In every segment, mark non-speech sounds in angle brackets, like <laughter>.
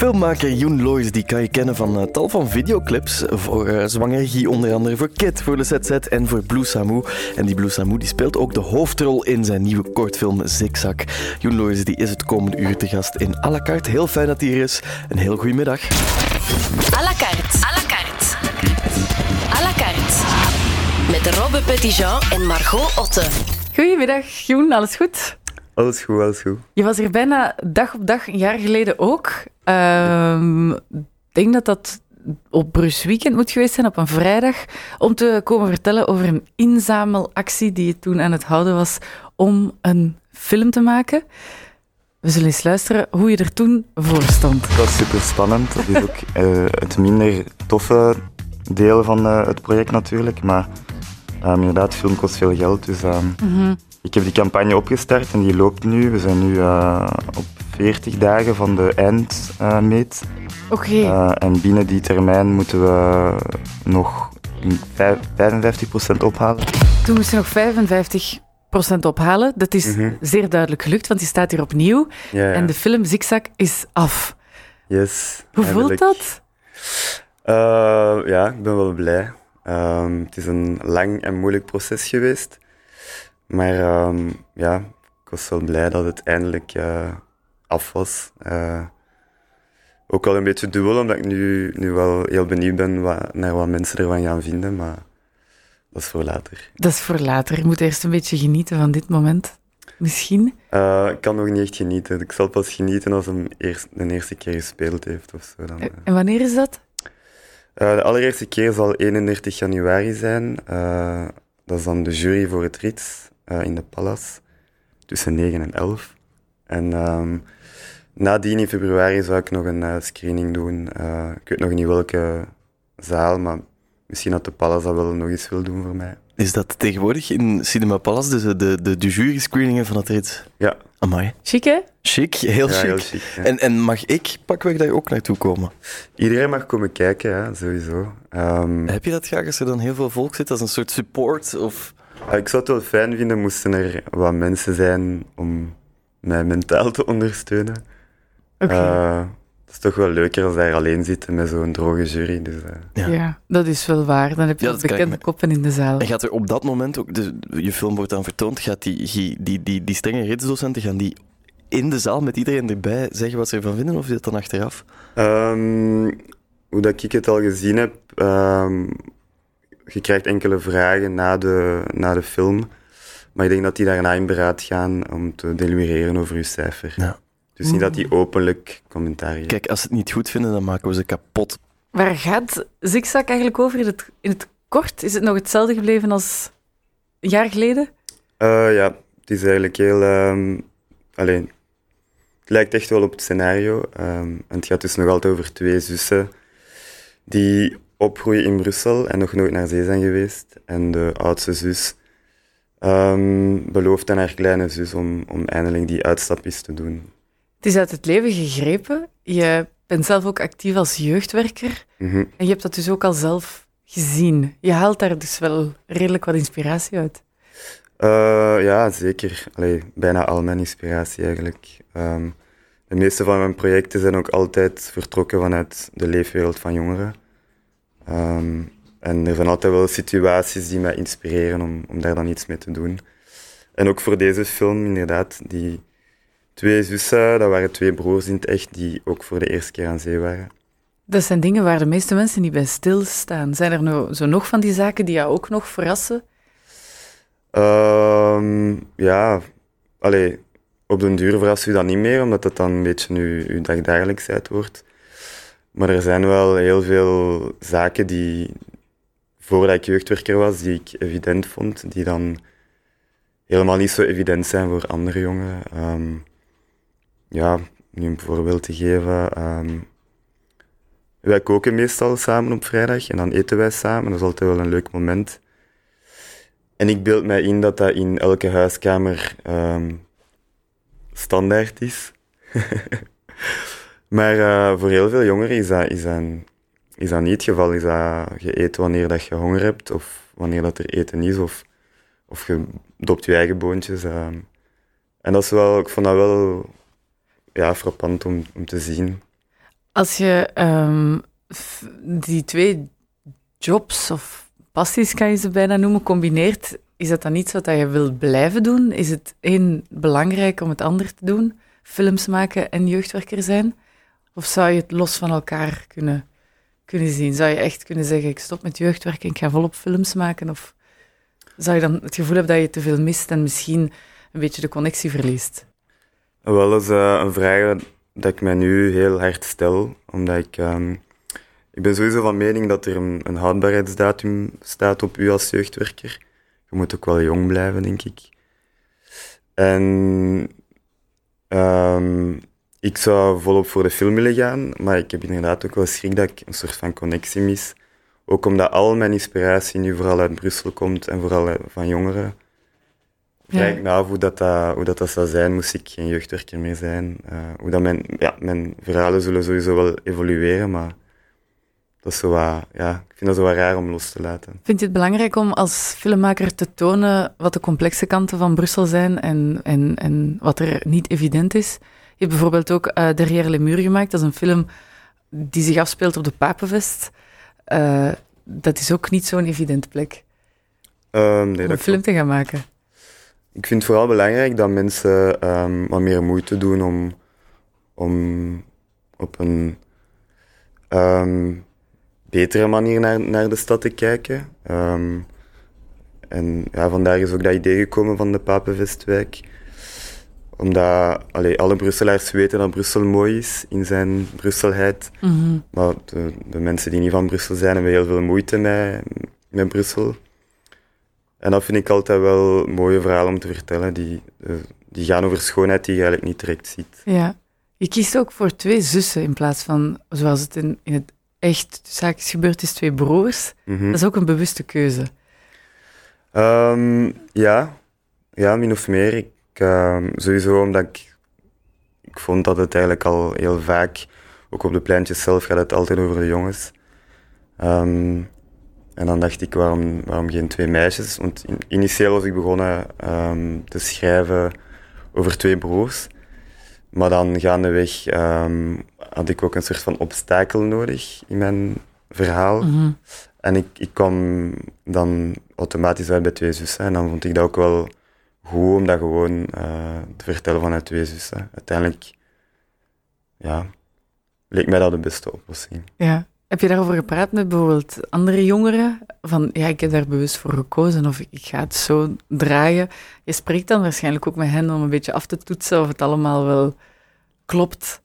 Filmmaker Joen Lois die kan je kennen van uh, tal van videoclips. Voor uh, Zwangergie onder andere, voor Kid, voor de ZZ en voor Blue Samu. En die Blue Samu die speelt ook de hoofdrol in zijn nieuwe kortfilm Zigzag. Joen Lois die is het komende uur te gast in à la carte. Heel fijn dat hij hier is. Een heel goede middag. À la carte. À la carte. À la carte. Met Robbe Petitjean en Margot Otte. Goedemiddag, Joen. Alles goed? Alles goed, alles goed. Je was er bijna dag op dag, een jaar geleden ook. Ehm, ik denk dat dat op Bruce Weekend moet geweest zijn, op een vrijdag, om te komen vertellen over een inzamelactie die je toen aan het houden was om een film te maken. We zullen eens luisteren hoe je er toen voor stond. Het was super spannend. Dat is ook uh, <laughs> het minder toffe deel van uh, het project natuurlijk. Maar um, inderdaad, film kost veel geld. Dus um, mm -hmm. Ik heb die campagne opgestart en die loopt nu. We zijn nu uh, op 40 dagen van de eindmeet. Oké. Okay. en binnen die termijn moeten we nog 55% ophalen. Toen moest je nog 55% ophalen. Dat is mm -hmm. zeer duidelijk gelukt, want die staat hier opnieuw. Ja, ja. En de film Zigzag is af. Yes. Hoe voelt dat? Uh, ja, ik ben wel blij. Um, het is een lang en moeilijk proces geweest. Maar um, ja, ik was wel blij dat het eindelijk uh, af was. Uh, ook al een beetje dubbel, omdat ik nu, nu wel heel benieuwd ben wat, naar wat mensen ervan gaan vinden. Maar dat is voor later. Dat is voor later. Je moet eerst een beetje genieten van dit moment. Misschien? Uh, ik kan nog niet echt genieten. Ik zal pas genieten als hem eerst, de eerste keer gespeeld heeft. Of zo dan. En wanneer is dat? Uh, de allereerste keer zal 31 januari zijn. dat is dan de jury voor het rit in de Palace. Tussen 9 en 11. En um, nadien in februari zou ik nog een screening doen. ik weet nog niet welke zaal, maar misschien dat de Palace dat wel nog eens wil doen voor mij. Is dat tegenwoordig in Cinema Palace, dus de, de, de jury-screeningen van het rit? Ja. Amai. Chic, hè? Chic, heel ja, chic. Heel chic ja. en, en mag ik pakweg daar ook naartoe komen? Iedereen mag komen kijken, ja, sowieso. Um, Heb je dat graag als er dan heel veel volk zit, als een soort support? Of... ik zou het wel fijn vinden moesten er wat mensen zijn om mij mentaal te ondersteunen. Oké. Okay. Uh, het is toch wel leuker als daar alleen zitten met zo'n droge jury. Dus, uh. ja. ja. dat is wel waar. Dan heb je Ja, bekende koppen in de zaal. En gaat er op dat moment ook, de, je film wordt dan vertoond, gaat die, die, die, die, die strenge ritsdocenten, gaan die in de zaal met iedereen erbij zeggen wat ze ervan vinden, of is dat dan achteraf? Um, hoe dat ik het al gezien heb, um, je krijgt enkele vragen na de, na de film, maar ik denk dat die daarna in beraad gaan om te delibereren over je cijfer. Ja. Dus niet dat die openlijk commentaar geven. Kijk, als ze het niet goed vinden, dan maken we ze kapot. Waar gaat Zigzag eigenlijk over in het, in het kort? Is het nog hetzelfde gebleven als een jaar geleden? Uh, ja, het is eigenlijk heel... Um, alleen, het lijkt echt wel op het scenario. Um, en het gaat dus nog altijd over twee zussen die opgroeien in Brussel en nog nooit naar zee zijn geweest. En de oudste zus um, belooft aan haar kleine zus om, om eindelijk die uitstapjes te doen. Het is uit het leven gegrepen. Je bent zelf ook actief als jeugdwerker. Mm -hmm. En je hebt dat dus ook al zelf gezien. Je haalt daar dus wel redelijk wat inspiratie uit. Uh, ja, zeker. Allee, bijna al mijn inspiratie eigenlijk. Um, de meeste van mijn projecten zijn ook altijd vertrokken vanuit de leefwereld van jongeren. Um, en er zijn altijd wel situaties die mij inspireren om, om daar dan iets mee te doen. En ook voor deze film, inderdaad, die twee zussen, dat waren twee broers in het echt, die ook voor de eerste keer aan zee waren. Dat zijn dingen waar de meeste mensen niet bij stilstaan. Zijn er nou zo nog van die zaken die jou ook nog verrassen? Um, ja, allee, op den duur verrast u dat niet meer, omdat dat dan een beetje uw, uw dagdagelijksheid wordt. Maar er zijn wel heel veel zaken die, voordat ik jeugdwerker was, die ik evident vond, die dan helemaal niet zo evident zijn voor andere jongeren. Um, ja, nu een voorbeeld te geven. Um, wij koken meestal samen op vrijdag en dan eten wij samen. Dat is altijd wel een leuk moment. En ik beeld mij in dat dat in elke huiskamer um, standaard is. <laughs> maar uh, voor heel veel jongeren is dat, is, is dat niet het geval. Is dat je eet wanneer dat je honger hebt of wanneer dat er eten is of, of je dopt je eigen boontjes. Um. En dat is wel, ik vond dat wel ja, frappant om, te zien. Als je ehm, die twee jobs of passies, kan je ze bijna noemen, combineert, is dat dan iets wat je wilt blijven doen? Is het één belangrijk om het ander te doen? Films maken en jeugdwerker zijn? Of zou je het los van elkaar kunnen, kunnen zien? Zou je echt kunnen zeggen, ik stop met jeugdwerk en ik ga volop films maken? Of zou je dan het gevoel hebben dat je te veel mist en misschien een beetje de connectie verliest? Wel, dat is eh, een vraag dat ik mij nu heel hard stel, omdat ik... ehm, ik ben sowieso van mening dat er een, een houdbaarheidsdatum staat op u als jeugdwerker. Je moet ook wel jong blijven, denk ik. En ehm, ik zou volop voor de film willen gaan, maar ik heb inderdaad ook wel schrik dat ik een soort van connectie mis. Ook omdat al mijn inspiratie nu vooral uit Brussel komt en vooral uit- van jongeren. Vraag Ja. af hoe dat, dat, hoe dat, dat zou zijn, moest ik geen jeugdwerker meer zijn. Eh, hoe dat mijn, ja, mijn verhalen zullen sowieso wel evolueren, maar dat is zo wat, ja, ik vind dat zo wat raar om los te laten. Vind je het belangrijk om als filmmaker te tonen wat de complexe kanten van Brussel zijn en, en, en wat er niet evident is? Je hebt bijvoorbeeld ook eh Derrière les Murs gemaakt. Dat is een film die zich afspeelt op de Papenvest. Eh, dat is ook niet zo'n evidente plek Ehm, nee, om dat een film te gaan maken. Ik vind het vooral belangrijk dat mensen ehm, wat meer moeite doen om, om op een ehm, betere manier naar, naar de stad te kijken. En ja, vandaar is ook dat idee gekomen van de Papenvestwijk. Omdat allee, alle Brusselaars weten dat Brussel mooi is in zijn Brusselheid. Mhm. Maar de, de mensen die niet van Brussel zijn, hebben heel veel moeite met, met Brussel. En dat vind ik altijd wel mooie verhalen om te vertellen. Die, eh, die gaan over schoonheid die je eigenlijk niet direct ziet. Ja. Je kiest ook voor twee zussen in plaats van, zoals het in, in het echt zaakjes gebeurd is, twee broers. Mhm. Dat is ook een bewuste keuze. Ehm, ja. ja, min of meer. Ik, ehm, sowieso omdat ik, ik vond dat het eigenlijk al heel vaak, ook op de pleintjes zelf, gaat het altijd over de jongens. Ehm, en dan dacht ik, waarom, waarom geen twee meisjes? Want in- initieel was ik begonnen ehm, te schrijven over twee broers. Maar dan gaandeweg ehm, had ik ook een soort van obstakel nodig in mijn verhaal. Mhm. En ik, ik kwam dan automatisch uit bij twee zussen. En dan vond ik dat ook wel goed om dat gewoon eh, te vertellen vanuit twee zussen. Uiteindelijk, ja, leek mij dat de beste oplossing. Ja. Heb je daarover gepraat met bijvoorbeeld andere jongeren? Van, ja, ik heb daar bewust voor gekozen of ik, ga het zo draaien. Je spreekt dan waarschijnlijk ook met hen om een beetje af te toetsen of het allemaal wel klopt.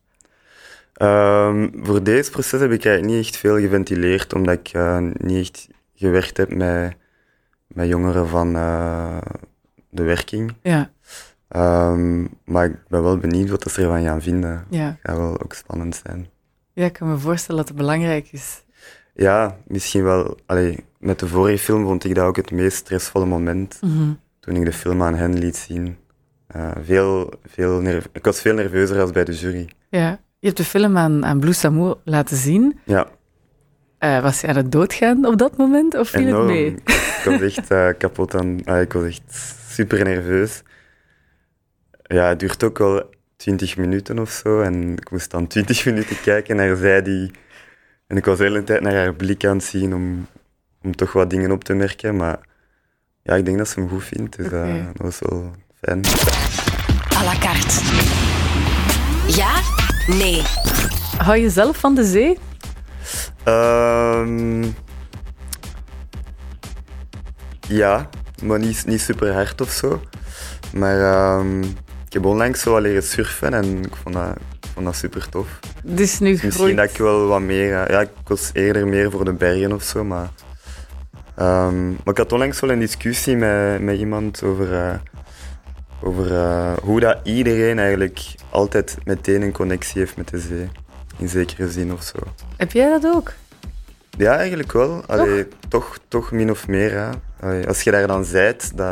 Ehm, voor deze proces heb ik eigenlijk niet echt veel geventileerd, omdat ik eh, niet echt gewerkt heb met, met jongeren van eh, de werking. Ja, Ehm, maar ik ben wel benieuwd wat ze ervan gaan vinden. ja. Gaat wel ook spannend zijn. ja, ik kan me voorstellen dat het belangrijk is. Ja, misschien wel. Allee, met de vorige film vond ik dat ook het meest stressvolle moment. Mhm. Toen ik de film aan hen liet zien. Eh, veel, veel ik was veel nerveuzer als bij de jury. Ja. Je hebt de film aan, aan Blue Samour laten zien. Ja, Eh, was je aan het doodgaan op dat moment of viel enorm. het mee? <laughs> Ik was echt eh, kapot aan... ah, ik was echt super nerveus. Ja, het duurt ook wel 20 minuten of zo. En ik moest dan 20 <laughs> minuten kijken naar zij die... En ik was de hele tijd naar haar blik aan het zien om, om toch wat dingen op te merken. Maar ja, ik denk dat ze hem goed vindt. Dus eh, dat was wel fijn. à la carte. Ja? Nee. Hou je zelf van de zee? Ehm, ja, maar niet, niet super hard of zo. Maar ehm, ik heb onlangs zo al leren surfen en ik vond dat, ik vond dat super tof. Dus nu Misschien groeit... dat ik wel wat meer... eh, ja, ik was eerder meer voor de bergen of zo, maar... ehm, maar ik had onlangs wel een discussie met, met iemand over, eh, over eh, hoe dat iedereen eigenlijk altijd meteen een connectie heeft met de zee. In zekere zin of zo. Heb jij dat ook? Ja, eigenlijk wel. Allee, toch? Toch, min of meer. Ja. Allee, als je daar dan zijt, dat,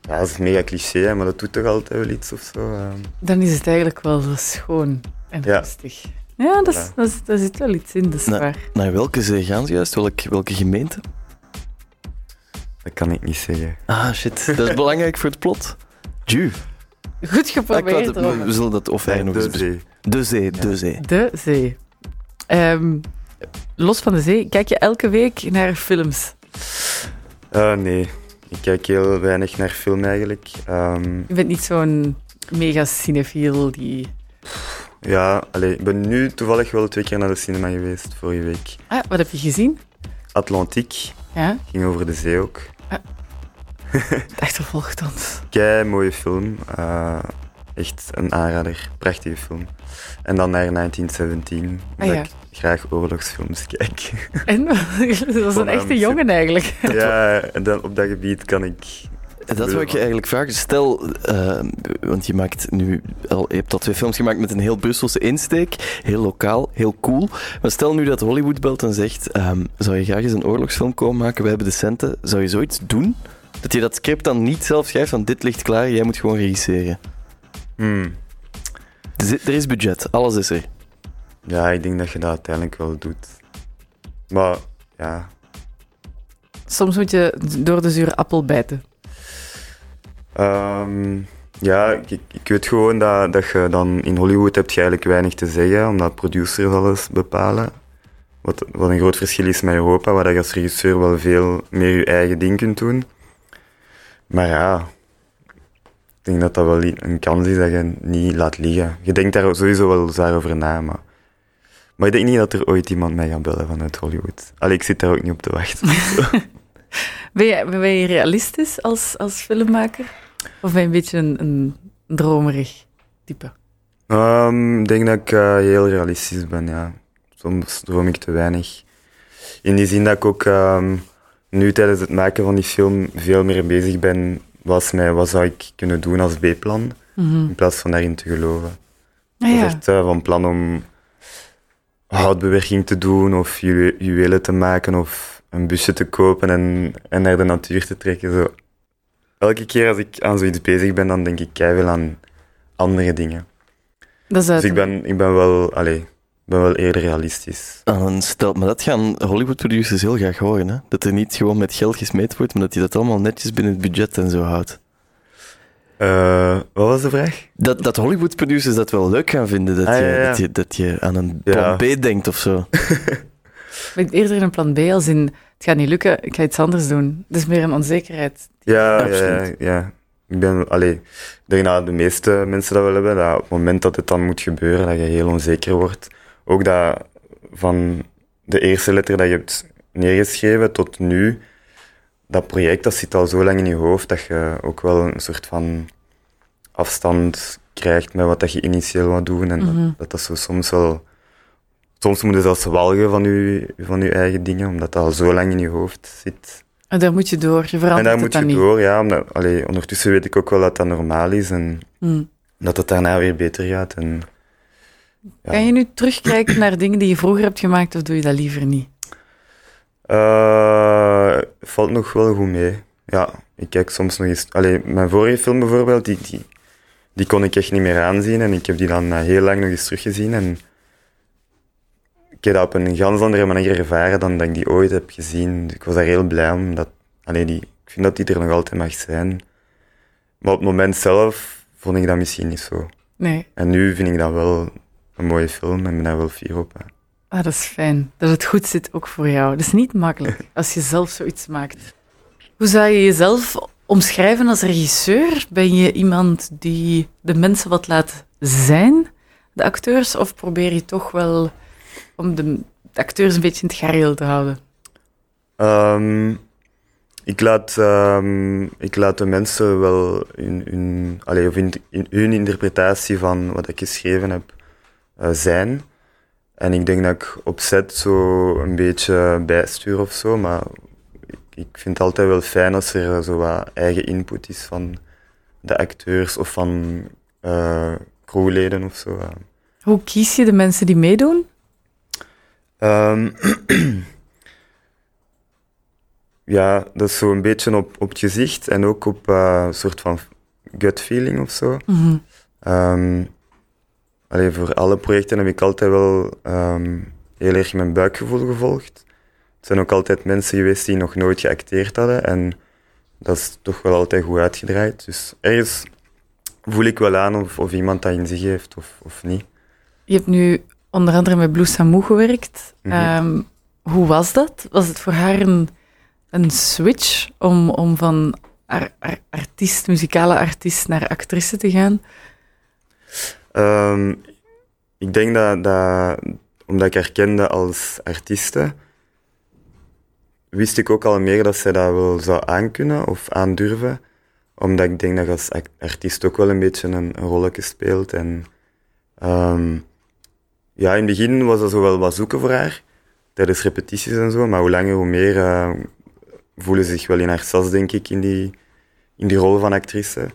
ja, dat is mega cliché, hè, maar dat doet toch altijd wel iets of zo. ehm. Dan is het eigenlijk wel zo schoon en Ja. rustig. Ja, dat, is, dat, is, daar zit wel iets in, dat is waar. Naar welke zee gaan ze juist? Welk, welke gemeente? Dat kan ik niet zeggen. Ah, shit. Dat is belangrijk voor het plot. Ju. Goed Ah, ik wou geprobeerd, het- we zullen dat offline nog eens de bespreken. zee. De zee, de zee. De zee. Ehm, los van de zee, kijk je elke week naar films? Uh, nee, ik kijk heel weinig naar film eigenlijk. Um, je bent niet zo'n mega cinefiel die... Ja, allee, ik ben nu toevallig wel twee keer naar de cinema geweest vorige week. Ah, wat heb je gezien? Atlantiek. Ja? Ging over de zee ook. Ah. <laughs> Achtervolgt ons. Kei mooie film. Uh, echt een aanrader. Prachtige film. En dan naar 1917. Ah, ja. ik graag oorlogsfilms kijk. <laughs> En? <laughs> Dat is een echte jongen eigenlijk. <laughs> Ja, en dan op dat gebied kan ik dat wil ik je eigenlijk vragen. Stel, uh, want je maakt nu al, je hebt al twee films gemaakt met een heel Brusselse insteek, heel lokaal, heel cool. Maar stel nu dat Hollywood belt en zegt: um, zou je graag eens een oorlogsfilm komen maken? We hebben de centen. Zou je zoiets doen? Dat je dat script dan niet zelf schrijft, van dit ligt klaar, jij moet gewoon regisseren. Hmm. Er is budget, alles is er. Ja, ik denk dat je dat uiteindelijk wel doet. Maar ja. Soms moet je door de zure appel bijten. Um, ja, ik, ik, weet gewoon dat, dat je dan in Hollywood hebt je eigenlijk weinig te zeggen, omdat producers alles bepalen. Wat, wat een groot verschil is met Europa, waar je als regisseur wel veel meer je eigen ding kunt doen. Maar ja, ik denk dat dat wel een kans is dat je niet laat liggen. Je denkt daar sowieso wel zwaar over na, maar... Maar ik denk niet dat er ooit iemand mij gaat bellen vanuit Hollywood. Allee, ik zit daar ook niet op te wachten. <laughs> ben, je, ben je realistisch als, als filmmaker? Of ben je een beetje een, een dromerig type? Um, ik denk dat ik uh, heel realistisch ben, ja. Soms droom ik te weinig. In die zin dat ik ook um, nu tijdens het maken van die film veel meer bezig ben was mij, wat zou ik kunnen doen als B-plan, mm -hmm. in plaats van daarin te geloven. Ah, ik ja. was echt uh, van plan om houtbewerking te doen of ju juwelen te maken of een busje te kopen en, en naar de natuur te trekken. Zo. Elke keer als ik aan zoiets bezig ben, dan denk ik keihard aan andere dingen. Dat is dus ik ben, ik ben wel... Allez, ben wel eerder realistisch. Ah, stel, maar dat gaan Hollywood-producers heel graag horen. Hè? Dat er niet gewoon met geld gesmeed wordt, maar dat hij dat allemaal netjes binnen het budget en zo houdt. Uh, wat was de vraag? Dat, dat Hollywood-producers dat wel leuk gaan vinden, dat, ah, je, ja, ja. Dat, je, dat je aan een plan Ja. B denkt of zo. <laughs> Ik ben eerder een plan B als in, het gaat niet lukken, ik ga iets anders doen. Het is meer een onzekerheid. Ja, ja, Absoluut. ja, ja. Ik ben, allee, ik denk dat de meeste mensen dat wel hebben, dat op het moment dat het dan moet gebeuren, dat je heel onzeker wordt. Ook dat van de eerste letter dat je hebt neergeschreven tot nu, dat project dat zit al zo lang in je hoofd dat je ook wel een soort van afstand krijgt met wat dat je initieel wat doen. En Mhm. dat, dat dat zo soms wel... Soms moet je zelfs walgen van je, van je eigen dingen, omdat dat al zo lang in je hoofd zit. En daar moet je door, je verandert En daar het moet je niet. door, ja. Omdat, allee, ondertussen weet ik ook wel dat dat normaal is en Hmm. dat het daarna weer beter gaat. En, ja. Kan je nu terugkijken naar dingen die je vroeger hebt gemaakt, of doe je dat liever niet? Eh, valt nog wel goed mee. Ja, ik kijk soms nog eens... Allee, mijn vorige film bijvoorbeeld, die, die, die kon ik echt niet meer aanzien. En ik heb die dan eh, heel lang nog eens teruggezien. En ik heb dat op een ganz andere manier ervaren dan dat ik die ooit heb gezien. Ik was daar heel blij om. Dat, allee, die, ik vind dat die er nog altijd mag zijn. Maar op het moment zelf vond ik dat misschien niet zo. Nee. En nu vind ik dat wel een mooie film en ben daar wel fier op. hè. Ah, dat is fijn. Dat het goed zit ook voor jou. Dat is niet makkelijk <laughs> als je zelf zoiets maakt. Hoe zou je jezelf omschrijven als regisseur? Ben je iemand die de mensen wat laat zijn, de acteurs? Of probeer je toch wel om de, acteurs een beetje in het gareel te houden? Ehm, ik, laat, ehm, ik laat de mensen wel in, hun allee, of in, in hun interpretatie van wat ik geschreven heb zijn. En ik denk dat ik op set zo een beetje bijstuur of zo, maar ik, vind het altijd wel fijn als er zo wat eigen input is van de acteurs of van eh, crewleden of zo. Hoe kies je de mensen die meedoen? Ehm, <clears throat> ja, dat is zo een beetje op, op het gezicht en ook op eh, een soort van gut feeling of zo. Mhm. Ehm, allee, voor alle projecten heb ik altijd wel ehm, heel erg mijn buikgevoel gevolgd. Het zijn ook altijd mensen geweest die nog nooit geacteerd hadden en dat is toch wel altijd goed uitgedraaid. Dus ergens voel ik wel aan of, of iemand dat in zich heeft of, of niet. Je hebt nu onder andere met Blue Samu gewerkt. Mhm. Ehm, hoe was dat? Was het voor haar een, een switch om, om van ar- ar- artiest, muzikale artiest naar actrice te gaan? Ehm, ik denk dat, dat, omdat ik haar kende als artieste, wist ik ook al meer dat zij dat wel zou aankunnen of aandurven. Omdat ik denk dat je als artiest ook wel een beetje een, een rolletje speelt. En ehm, ja, in het begin was dat zo wel wat zoeken voor haar, tijdens repetities en zo. Maar hoe langer, hoe meer eh, voelen ze zich wel in haar sas, denk ik, in die, in die rol van actrice.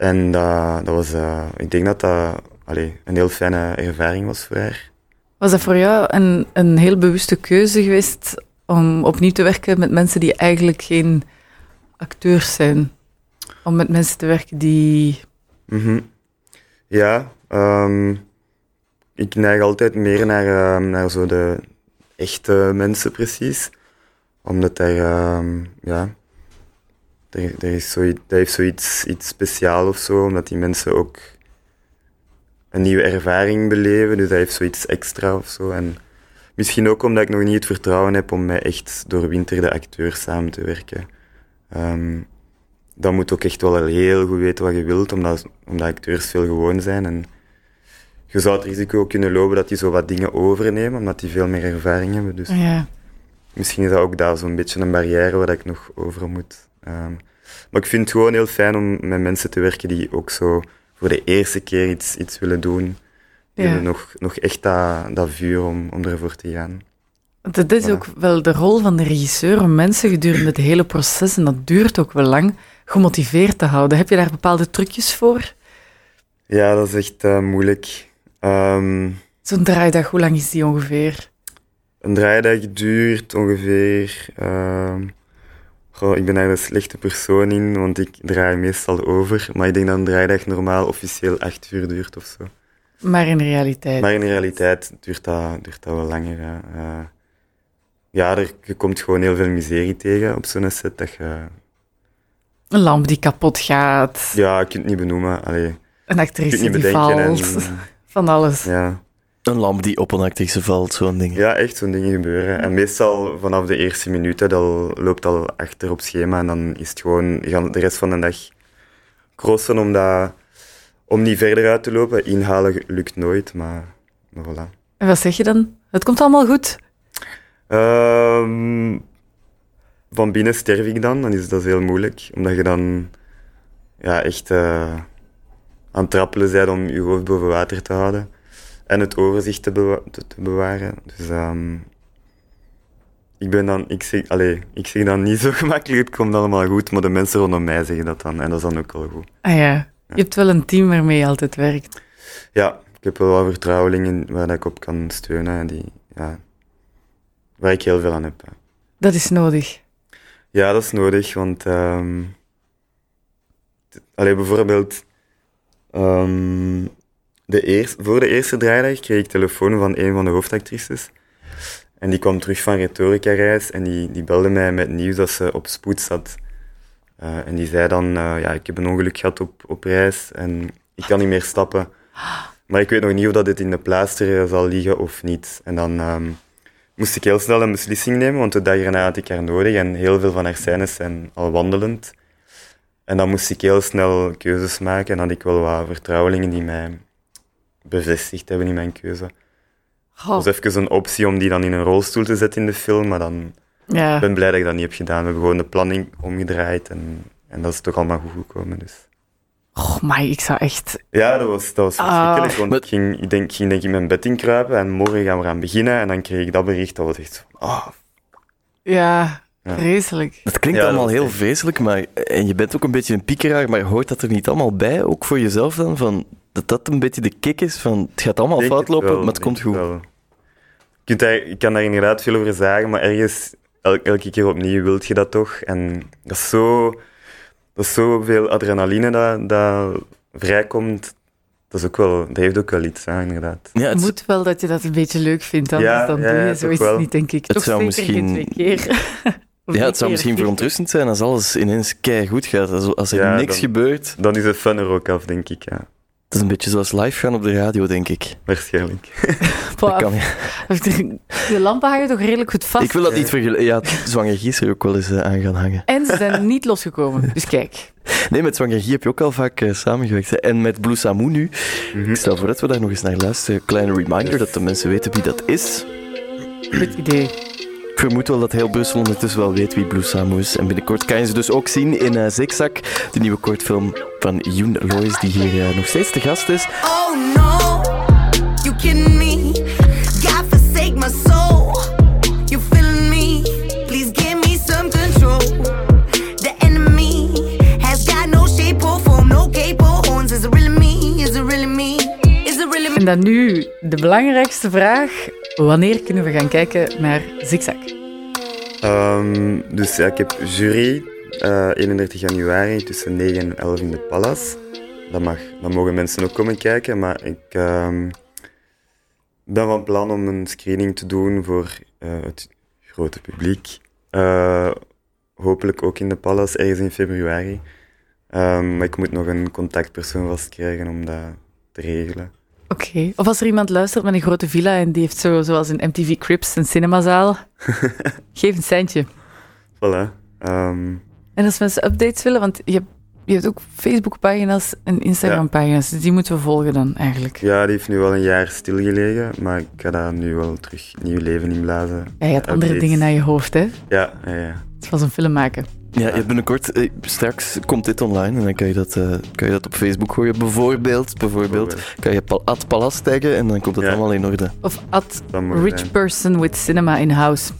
En dat, dat was, eh, ik denk dat dat allee, een heel fijne ervaring was voor haar. Was dat voor jou een, een heel bewuste keuze geweest om opnieuw te werken met mensen die eigenlijk geen acteurs zijn? Om met mensen te werken die... Mhm. Ja, ehm, ik neig altijd meer naar, ehm, naar zo de echte mensen precies. Omdat daar, ehm, ja, er, er is zoiets, dat heeft zoiets iets speciaals of zo, omdat die mensen ook een nieuwe ervaring beleven, dus dat heeft zoiets extra of zo. En misschien ook omdat ik nog niet het vertrouwen heb om met echt doorwinterde acteurs samen te werken. Ehm, dan moet ook echt wel heel goed weten wat je wilt, omdat, omdat acteurs veel gewoon zijn. En je zou het risico kunnen lopen dat die zo wat dingen overnemen, omdat die veel meer ervaring hebben. Dus Ja. misschien is dat ook daar zo'n beetje een barrière waar ik nog over moet. Ehm, maar ik vind het gewoon heel fijn om met mensen te werken die ook zo voor de eerste keer iets, iets willen doen. Die Ja. hebben nog, nog echt dat, dat vuur om, om ervoor te gaan. Het is Voilà. ook wel de rol van de regisseur om mensen gedurende het hele proces, en dat duurt ook wel lang, gemotiveerd te houden. Heb je daar bepaalde trucjes voor? Ja, dat is echt eh, moeilijk. Ehm, Zo'n draaidag, hoe lang is die ongeveer? Een draaidag duurt ongeveer. ehm, goh, ik ben daar een slechte persoon in, want ik draai meestal over. Maar ik denk dat een draaidag normaal officieel acht uur duurt of zo. Maar in realiteit. Maar in realiteit duurt dat, duurt dat wel langer. hè. Eh, ja, er, je komt gewoon heel veel miserie tegen op zo'n set. Dat je, Een lamp die kapot gaat, ja, je kunt het niet benoemen. Allee, een actrice die valt, En, <laughs> van alles. ja. Een lamp die op een actrice valt, zo'n ding. ja, echt zo'n dingen gebeuren. En meestal vanaf de eerste minuten, dat loopt al achter op schema. En dan is het gewoon, je gaat de rest van de dag crossen om, dat, om niet verder uit te lopen. Inhalen lukt nooit, maar, maar voilà. En wat zeg je dan? Het komt allemaal goed. Ehm, van binnen sterf ik dan, dan is dat heel moeilijk. Omdat je dan ja, echt eh, aan het trappelen bent om je hoofd boven water te houden. En het overzicht te, bewa- te, te bewaren. Dus ehm, ik ben dan, ik zeg, allez, ik zeg dan niet zo <laughs> gemakkelijk, het komt allemaal goed, maar de mensen rondom mij zeggen dat dan. En dat is dan ook wel goed. Ah ja, je hebt wel een team waarmee je altijd werkt. Ja, ik heb wel wat vertrouwelingen waar ik op kan steunen. En die, ja, waar ik heel veel aan heb. Dat is nodig. Ja, dat is nodig, want ehm t- allee, bijvoorbeeld ehm, de eers- voor de eerste draaidag kreeg ik telefoon van een van de hoofdactrices. En die kwam terug van retorica-reis en die, die belde mij met nieuws dat ze op spoed zat. Eh, en die zei dan, eh, ja, ik heb een ongeluk gehad op, op reis en ik kan niet meer stappen. Maar ik weet nog niet of dat dit in de pleister zal liggen of niet. En dan ehm, moest ik heel snel een beslissing nemen, want de dag erna had ik haar nodig en heel veel van haar scènes zijn al wandelend. En dan moest ik heel snel keuzes maken en had ik wel wat vertrouwelingen die mij bevestigd hebben in mijn keuze. Goh, Dat was even een optie om die dan in een rolstoel te zetten in de film, maar dan ja. ik ben blij dat ik dat niet heb gedaan. We hebben gewoon de planning omgedraaid en, en dat is toch allemaal goed gekomen. Dus. Oh, maar ik zou echt... Ja, dat was, dat was Ah. verschrikkelijk, want ik ging, ik, denk, ik ging denk ik mijn bed inkruipen en morgen gaan we eraan beginnen en dan kreeg ik dat bericht, dat was echt zo van, ah, Ja, Ja. vreselijk. Het klinkt Ja, dat allemaal heel echt- vreselijk, maar, en je bent ook een beetje een piekeraar, maar hoort dat er niet allemaal bij, ook voor jezelf dan, van, dat dat een beetje de kick is van, het gaat allemaal fout het lopen, wel, maar het komt het goed. wel. Je kunt daar, ik kan daar inderdaad veel over zeggen, maar ergens, el- elke keer opnieuw wilt je dat toch. En dat is zo, dat is zoveel adrenaline dat, dat vrijkomt. Dat, is ook wel, dat heeft ook wel iets, hè, inderdaad. Ja, Het het, moet wel dat je dat een beetje leuk vindt, anders Ja, dan ja, doe je ja, zoiets toch wel. niet, denk ik. Het Toch zou misschien- twee keer. <laughs> Ja, het zou misschien verontrustend zijn als alles ineens kei goed gaat. Als, als er Ja, niks dan- gebeurt. Dan is het fun er ook af, denk ik. Ja. Dat is een beetje zoals live gaan op de radio, denk ik. Waarschijnlijk. <laughs> Dat kan, ja. De lampen hangen toch redelijk goed vast. Ik wil dat niet vergelijken. Ja, Zwanger Guy is er ook wel eens eh, aan gaan hangen. En ze zijn niet losgekomen. Dus kijk. Nee, met Zwanger Guy heb je ook al vaak eh, samengewerkt. hè. En met Blue Samu nu. Mhm. Ik stel voor dat we daar nog eens naar luisteren. Kleine reminder dat de mensen weten wie dat is. Goed idee. Ik vermoed wel dat heel Brussel ondertussen wel weet wie Blue Samu is. En binnenkort kan je ze dus ook zien in eh Zigzag, de nieuwe kortfilm van Yoon Lois, die hier eh, nog steeds te gast is. Oh no, you kidding me? God forsake my soul. You feeling me? Please give me some control. The enemy has got no shape or form, no cape or horns. Is it really me? Is it really me? Is it really me? En dan nu de belangrijkste vraag. Wanneer kunnen we gaan kijken naar Zigzag? Ehm, dus ik heb jury eh 31 januari tussen 9 en 11 in de Palace. Dat mag, dan mogen mensen ook komen kijken, maar ik ehm, ben van plan om een screening te doen voor eh, het grote publiek. Eh, hopelijk ook in de Palace, ergens in februari. Ehm, maar ik moet nog een contactpersoon vastkrijgen om dat te regelen. Oké. Of als er iemand luistert met een grote villa en die heeft zo, zoals in MTV Crips een cinemazaal, <laughs> geef een centje. Voilà. Ehm, En als mensen updates willen, want je hebt, je hebt ook Facebook-pagina's en Instagram-pagina's, dus die moeten we volgen dan eigenlijk. ja, die heeft nu al een jaar stilgelegen, maar ik ga daar nu wel terug nieuw leven inblazen. Ja, je had andere dingen naar je hoofd, hè? Ja, ja, ja. Het was een film maken. Ja, je hebt binnenkort, eh, straks komt dit online en dan kan je dat, eh, kan je dat op Facebook gooien. Bijvoorbeeld, bijvoorbeeld kan je pal at Palas taggen en dan komt het Ja. allemaal in orde. Of at moet Rich zijn. Person with Cinema in House.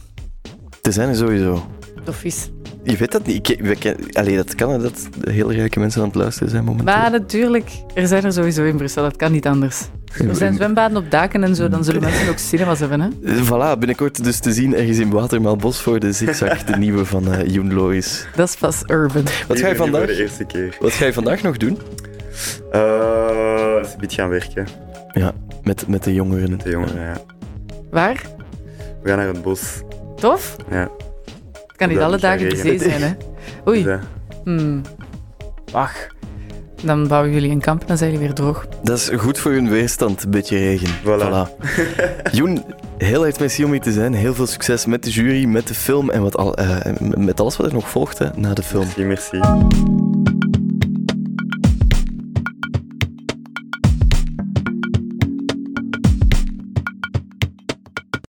Te zijn er sowieso. Tof is. Je weet dat niet. Ik, we ken, allee, dat kan dat hele rijke mensen aan het luisteren zijn momenteel. Maar natuurlijk, er zijn er sowieso in Brussel, dat kan niet anders. Er zijn zwembaden op daken en zo, dan zullen mensen ook cinemas hebben, hè? Eh, Voilà, binnenkort dus te zien ergens in Watermaalbos voor de Zigzag, de nieuwe van eh Joen Lois. Dat is pas urban. Wat ga je vandaag, de eerste keer. wat ga je vandaag nog doen? Eh, eens een beetje gaan werken, Ja, met, met de jongeren. de jongeren, ja. Waar? We gaan naar het bos. Tof? Ja. Het kan niet alle dagen de zee zijn, hè? <laughs> Oei. Dus, Hmm. Wacht. Dan bouwen jullie een kamp en dan zijn jullie weer droog. Dat is goed voor hun weerstand, een beetje regen. Voilà. <laughs> Joen, heel erg merci om hier te zijn. Heel veel succes met de jury, met de film en wat al, eh, met alles wat er nog volgt hè, na de film. merci, merci.